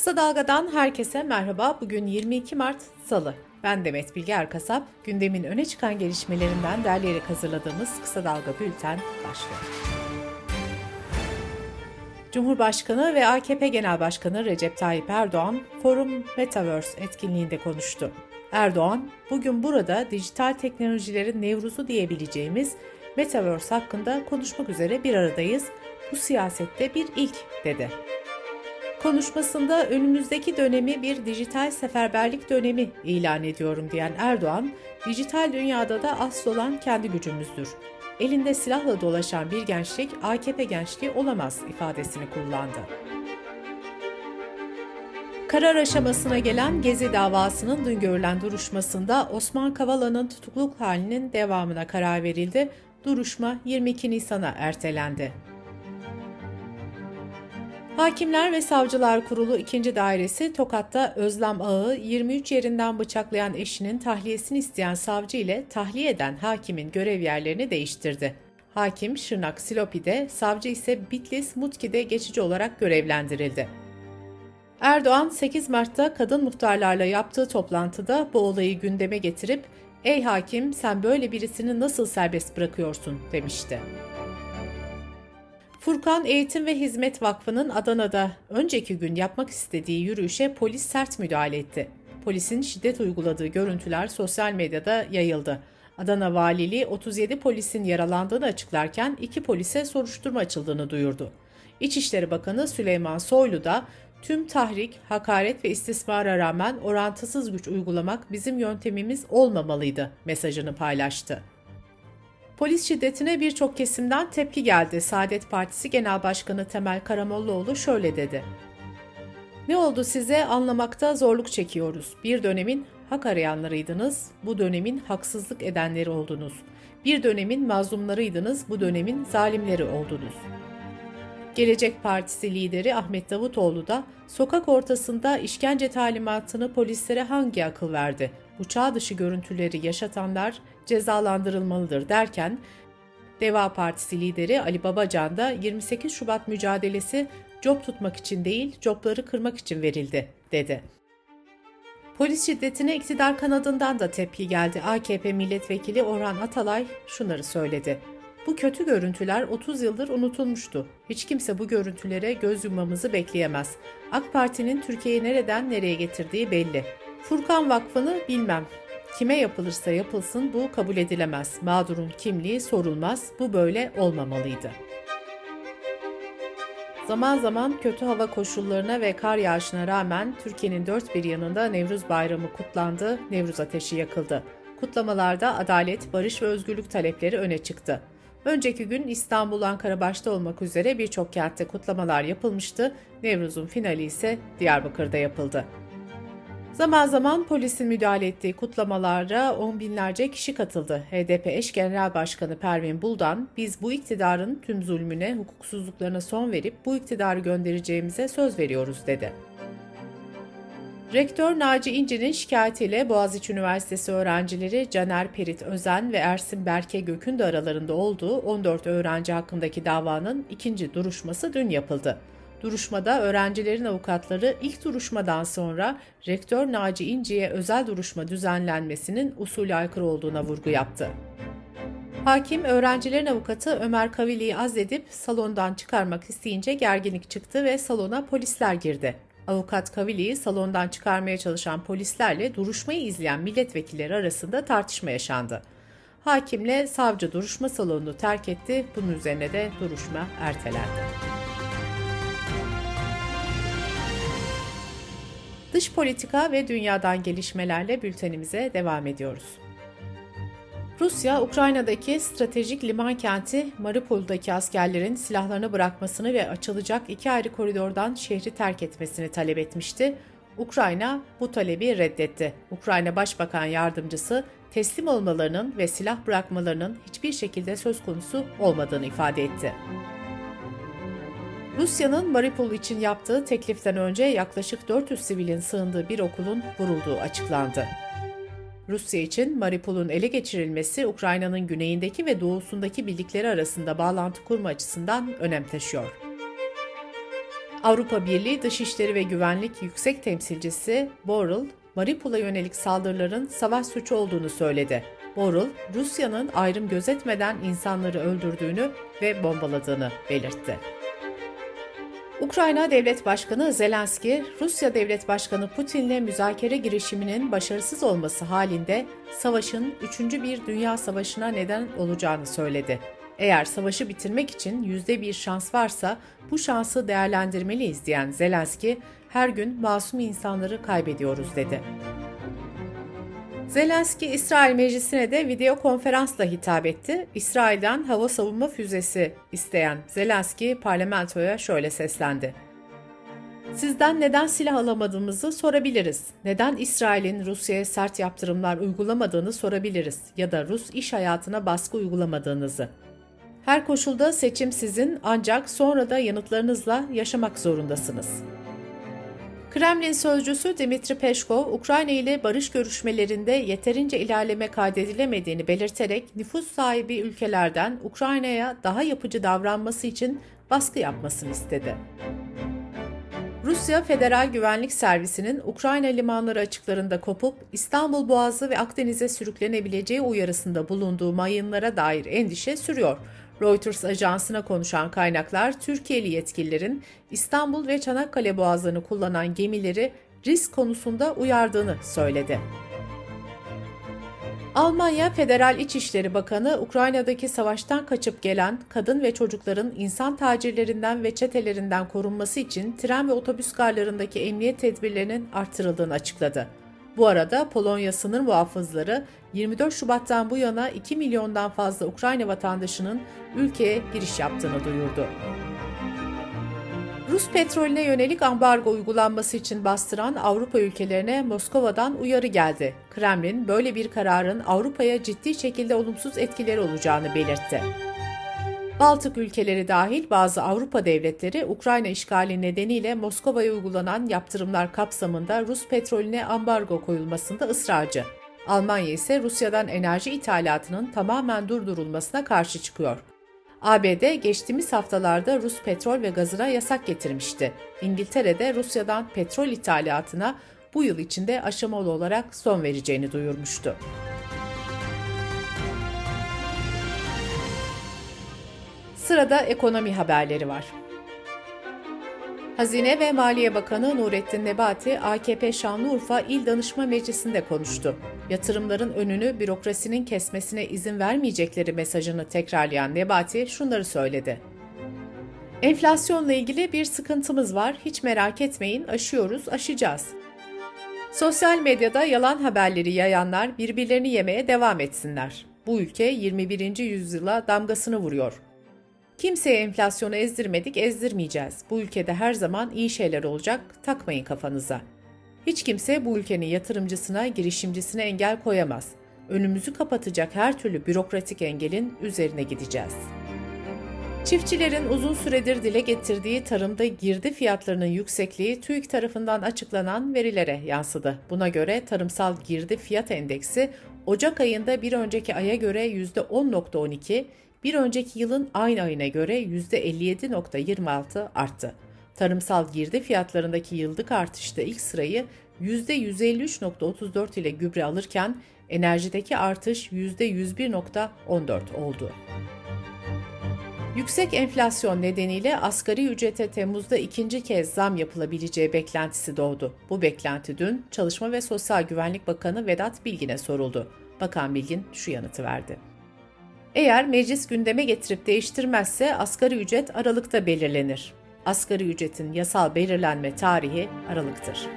Kısa Dalga'dan herkese merhaba. Bugün 22 Mart Salı. Ben Demet Bilge Erkasap. Gündemin öne çıkan gelişmelerinden derleyerek hazırladığımız Kısa Dalga Bülten başlıyor. Cumhurbaşkanı ve AKP Genel Başkanı Recep Tayyip Erdoğan, Forum Metaverse etkinliğinde konuştu. Erdoğan, bugün burada dijital teknolojilerin nevruzu diyebileceğimiz Metaverse hakkında konuşmak üzere bir aradayız. Bu siyasette bir ilk dedi. Konuşmasında önümüzdeki dönemi bir dijital seferberlik dönemi ilan ediyorum diyen Erdoğan, dijital dünyada da asıl olan kendi gücümüzdür. Elinde silahla dolaşan bir gençlik AKP gençliği olamaz ifadesini kullandı. Karar aşamasına gelen Gezi davasının dün görülen duruşmasında Osman Kavala'nın tutukluk halinin devamına karar verildi. Duruşma 22 Nisan'a ertelendi. Hakimler ve Savcılar Kurulu 2. Dairesi Tokat'ta Özlem Ağı 23 yerinden bıçaklayan eşinin tahliyesini isteyen savcı ile tahliye eden hakimin görev yerlerini değiştirdi. Hakim Şırnak Silopi'de, savcı ise Bitlis Mutki'de geçici olarak görevlendirildi. Erdoğan 8 Mart'ta kadın muhtarlarla yaptığı toplantıda bu olayı gündeme getirip "Ey hakim sen böyle birisini nasıl serbest bırakıyorsun?" demişti. Furkan Eğitim ve Hizmet Vakfı'nın Adana'da önceki gün yapmak istediği yürüyüşe polis sert müdahale etti. Polisin şiddet uyguladığı görüntüler sosyal medyada yayıldı. Adana Valiliği 37 polisin yaralandığını açıklarken iki polise soruşturma açıldığını duyurdu. İçişleri Bakanı Süleyman Soylu da tüm tahrik, hakaret ve istismara rağmen orantısız güç uygulamak bizim yöntemimiz olmamalıydı mesajını paylaştı. Polis şiddetine birçok kesimden tepki geldi. Saadet Partisi Genel Başkanı Temel Karamollaoğlu şöyle dedi. Ne oldu size anlamakta zorluk çekiyoruz. Bir dönemin hak arayanlarıydınız, bu dönemin haksızlık edenleri oldunuz. Bir dönemin mazlumlarıydınız, bu dönemin zalimleri oldunuz. Gelecek Partisi lideri Ahmet Davutoğlu da sokak ortasında işkence talimatını polislere hangi akıl verdi? Bu çağ dışı görüntüleri yaşatanlar cezalandırılmalıdır derken Deva Partisi lideri Ali Babacan da 28 Şubat mücadelesi job tutmak için değil, jobları kırmak için verildi, dedi. Polis şiddetine iktidar kanadından da tepki geldi. AKP milletvekili Orhan Atalay şunları söyledi. Bu kötü görüntüler 30 yıldır unutulmuştu. Hiç kimse bu görüntülere göz yummamızı bekleyemez. AK Parti'nin Türkiye'yi nereden nereye getirdiği belli. Furkan Vakfı'nı bilmem. Kime yapılırsa yapılsın bu kabul edilemez. Mağdurun kimliği sorulmaz. Bu böyle olmamalıydı. Zaman zaman kötü hava koşullarına ve kar yağışına rağmen Türkiye'nin dört bir yanında Nevruz Bayramı kutlandı, Nevruz ateşi yakıldı. Kutlamalarda adalet, barış ve özgürlük talepleri öne çıktı. Önceki gün İstanbul, Ankara başta olmak üzere birçok kentte kutlamalar yapılmıştı. Nevruz'un finali ise Diyarbakır'da yapıldı. Zaman zaman polisin müdahale ettiği kutlamalara on binlerce kişi katıldı. HDP eş genel başkanı Pervin Buldan, biz bu iktidarın tüm zulmüne, hukuksuzluklarına son verip bu iktidarı göndereceğimize söz veriyoruz dedi. Rektör Naci İnci'nin şikayetiyle Boğaziçi Üniversitesi öğrencileri Caner Perit Özen ve Ersin Berke Gök'ün de aralarında olduğu 14 öğrenci hakkındaki davanın ikinci duruşması dün yapıldı. Duruşmada öğrencilerin avukatları ilk duruşmadan sonra rektör Naci İnci'ye özel duruşma düzenlenmesinin usulü aykırı olduğuna vurgu yaptı. Hakim öğrencilerin avukatı Ömer Kavili'yi azledip salondan çıkarmak isteyince gerginlik çıktı ve salona polisler girdi. Avukat Kavili'yi salondan çıkarmaya çalışan polislerle duruşmayı izleyen milletvekilleri arasında tartışma yaşandı. Hakimle savcı duruşma salonunu terk etti. Bunun üzerine de duruşma ertelendi. Dış politika ve dünyadan gelişmelerle bültenimize devam ediyoruz. Rusya, Ukrayna'daki stratejik liman kenti Mariupol'daki askerlerin silahlarını bırakmasını ve açılacak iki ayrı koridordan şehri terk etmesini talep etmişti. Ukrayna bu talebi reddetti. Ukrayna Başbakan Yardımcısı teslim olmalarının ve silah bırakmalarının hiçbir şekilde söz konusu olmadığını ifade etti. Rusya'nın Mariupol için yaptığı tekliften önce yaklaşık 400 sivilin sığındığı bir okulun vurulduğu açıklandı. Rusya için Mariupol'un ele geçirilmesi Ukrayna'nın güneyindeki ve doğusundaki birlikleri arasında bağlantı kurma açısından önem taşıyor. Avrupa Birliği Dışişleri ve Güvenlik Yüksek Temsilcisi Borrell, Mariupol'a yönelik saldırıların savaş suçu olduğunu söyledi. Borrell, Rusya'nın ayrım gözetmeden insanları öldürdüğünü ve bombaladığını belirtti. Ukrayna Devlet Başkanı Zelenski, Rusya Devlet Başkanı Putin'le müzakere girişiminin başarısız olması halinde savaşın 3. bir dünya savaşına neden olacağını söyledi. Eğer savaşı bitirmek için yüzde bir şans varsa bu şansı değerlendirmeliyiz diyen Zelenski, her gün masum insanları kaybediyoruz dedi. Zelenski, İsrail Meclisi'ne de video konferansla hitap etti. İsrail'den hava savunma füzesi isteyen Zelenski parlamentoya şöyle seslendi. Sizden neden silah alamadığımızı sorabiliriz. Neden İsrail'in Rusya'ya sert yaptırımlar uygulamadığını sorabiliriz ya da Rus iş hayatına baskı uygulamadığınızı. Her koşulda seçim sizin ancak sonra da yanıtlarınızla yaşamak zorundasınız.'' Kremlin sözcüsü Dmitri Peşkov, Ukrayna ile barış görüşmelerinde yeterince ilerleme kaydedilemediğini belirterek nüfus sahibi ülkelerden Ukrayna'ya daha yapıcı davranması için baskı yapmasını istedi. Rusya Federal Güvenlik Servisi'nin Ukrayna limanları açıklarında kopup İstanbul Boğazı ve Akdeniz'e sürüklenebileceği uyarısında bulunduğu mayınlara dair endişe sürüyor. Reuters ajansına konuşan kaynaklar Türkiye'li yetkililerin İstanbul ve Çanakkale boğazlarını kullanan gemileri risk konusunda uyardığını söyledi. Almanya Federal İçişleri Bakanı Ukrayna'daki savaştan kaçıp gelen kadın ve çocukların insan tacirlerinden ve çetelerinden korunması için tren ve otobüs garlarındaki emniyet tedbirlerinin artırıldığını açıkladı. Bu arada Polonya sınır muhafızları 24 Şubat'tan bu yana 2 milyondan fazla Ukrayna vatandaşının ülkeye giriş yaptığını duyurdu. Rus petrolüne yönelik ambargo uygulanması için bastıran Avrupa ülkelerine Moskova'dan uyarı geldi. Kremlin böyle bir kararın Avrupa'ya ciddi şekilde olumsuz etkileri olacağını belirtti. Baltık ülkeleri dahil bazı Avrupa devletleri Ukrayna işgali nedeniyle Moskova'ya uygulanan yaptırımlar kapsamında Rus petrolüne ambargo koyulmasında ısrarcı. Almanya ise Rusya'dan enerji ithalatının tamamen durdurulmasına karşı çıkıyor. ABD geçtiğimiz haftalarda Rus petrol ve gazına yasak getirmişti. İngiltere de Rusya'dan petrol ithalatına bu yıl içinde aşamalı olarak son vereceğini duyurmuştu. Sırada ekonomi haberleri var. Hazine ve Maliye Bakanı Nurettin Nebati, AKP Şanlıurfa İl Danışma Meclisi'nde konuştu. Yatırımların önünü bürokrasinin kesmesine izin vermeyecekleri mesajını tekrarlayan Nebati şunları söyledi. Enflasyonla ilgili bir sıkıntımız var, hiç merak etmeyin, aşıyoruz, aşacağız. Sosyal medyada yalan haberleri yayanlar birbirlerini yemeye devam etsinler. Bu ülke 21. yüzyıla damgasını vuruyor. Kimseye enflasyonu ezdirmedik, ezdirmeyeceğiz. Bu ülkede her zaman iyi şeyler olacak, takmayın kafanıza. Hiç kimse bu ülkenin yatırımcısına, girişimcisine engel koyamaz. Önümüzü kapatacak her türlü bürokratik engelin üzerine gideceğiz. Çiftçilerin uzun süredir dile getirdiği tarımda girdi fiyatlarının yüksekliği TÜİK tarafından açıklanan verilere yansıdı. Buna göre tarımsal girdi fiyat endeksi Ocak ayında bir önceki aya göre %10.12, bir önceki yılın aynı ayına göre %57.26 arttı. Tarımsal girdi fiyatlarındaki yıllık artışta ilk sırayı %153.34 ile gübre alırken enerjideki artış %101.14 oldu. Yüksek enflasyon nedeniyle asgari ücrete Temmuz'da ikinci kez zam yapılabileceği beklentisi doğdu. Bu beklenti dün Çalışma ve Sosyal Güvenlik Bakanı Vedat Bilgin'e soruldu. Bakan Bilgin şu yanıtı verdi. Eğer meclis gündeme getirip değiştirmezse asgari ücret Aralık'ta belirlenir. Asgari ücretin yasal belirlenme tarihi Aralık'tır.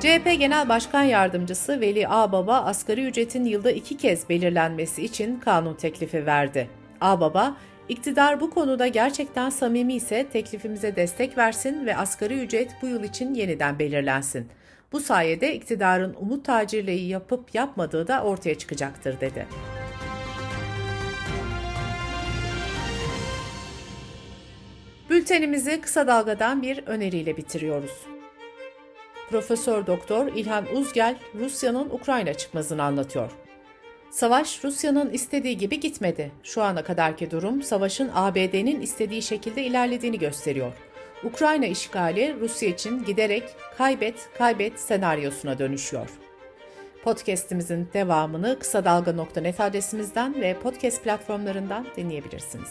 CHP Genel Başkan Yardımcısı Veli Ağbaba asgari ücretin yılda iki kez belirlenmesi için kanun teklifi verdi. Ağbaba, iktidar bu konuda gerçekten samimi ise teklifimize destek versin ve asgari ücret bu yıl için yeniden belirlensin. Bu sayede iktidarın umut tacirliği yapıp yapmadığı da ortaya çıkacaktır dedi. Bültenimizi kısa dalgadan bir öneriyle bitiriyoruz. Profesör Doktor İlhan Uzgel Rusya'nın Ukrayna çıkmazını anlatıyor. Savaş Rusya'nın istediği gibi gitmedi. Şu ana kadarki durum savaşın ABD'nin istediği şekilde ilerlediğini gösteriyor. Ukrayna işgali Rusya için giderek kaybet kaybet senaryosuna dönüşüyor. Podcast'imizin devamını kısa dalga.net adresimizden ve podcast platformlarından dinleyebilirsiniz.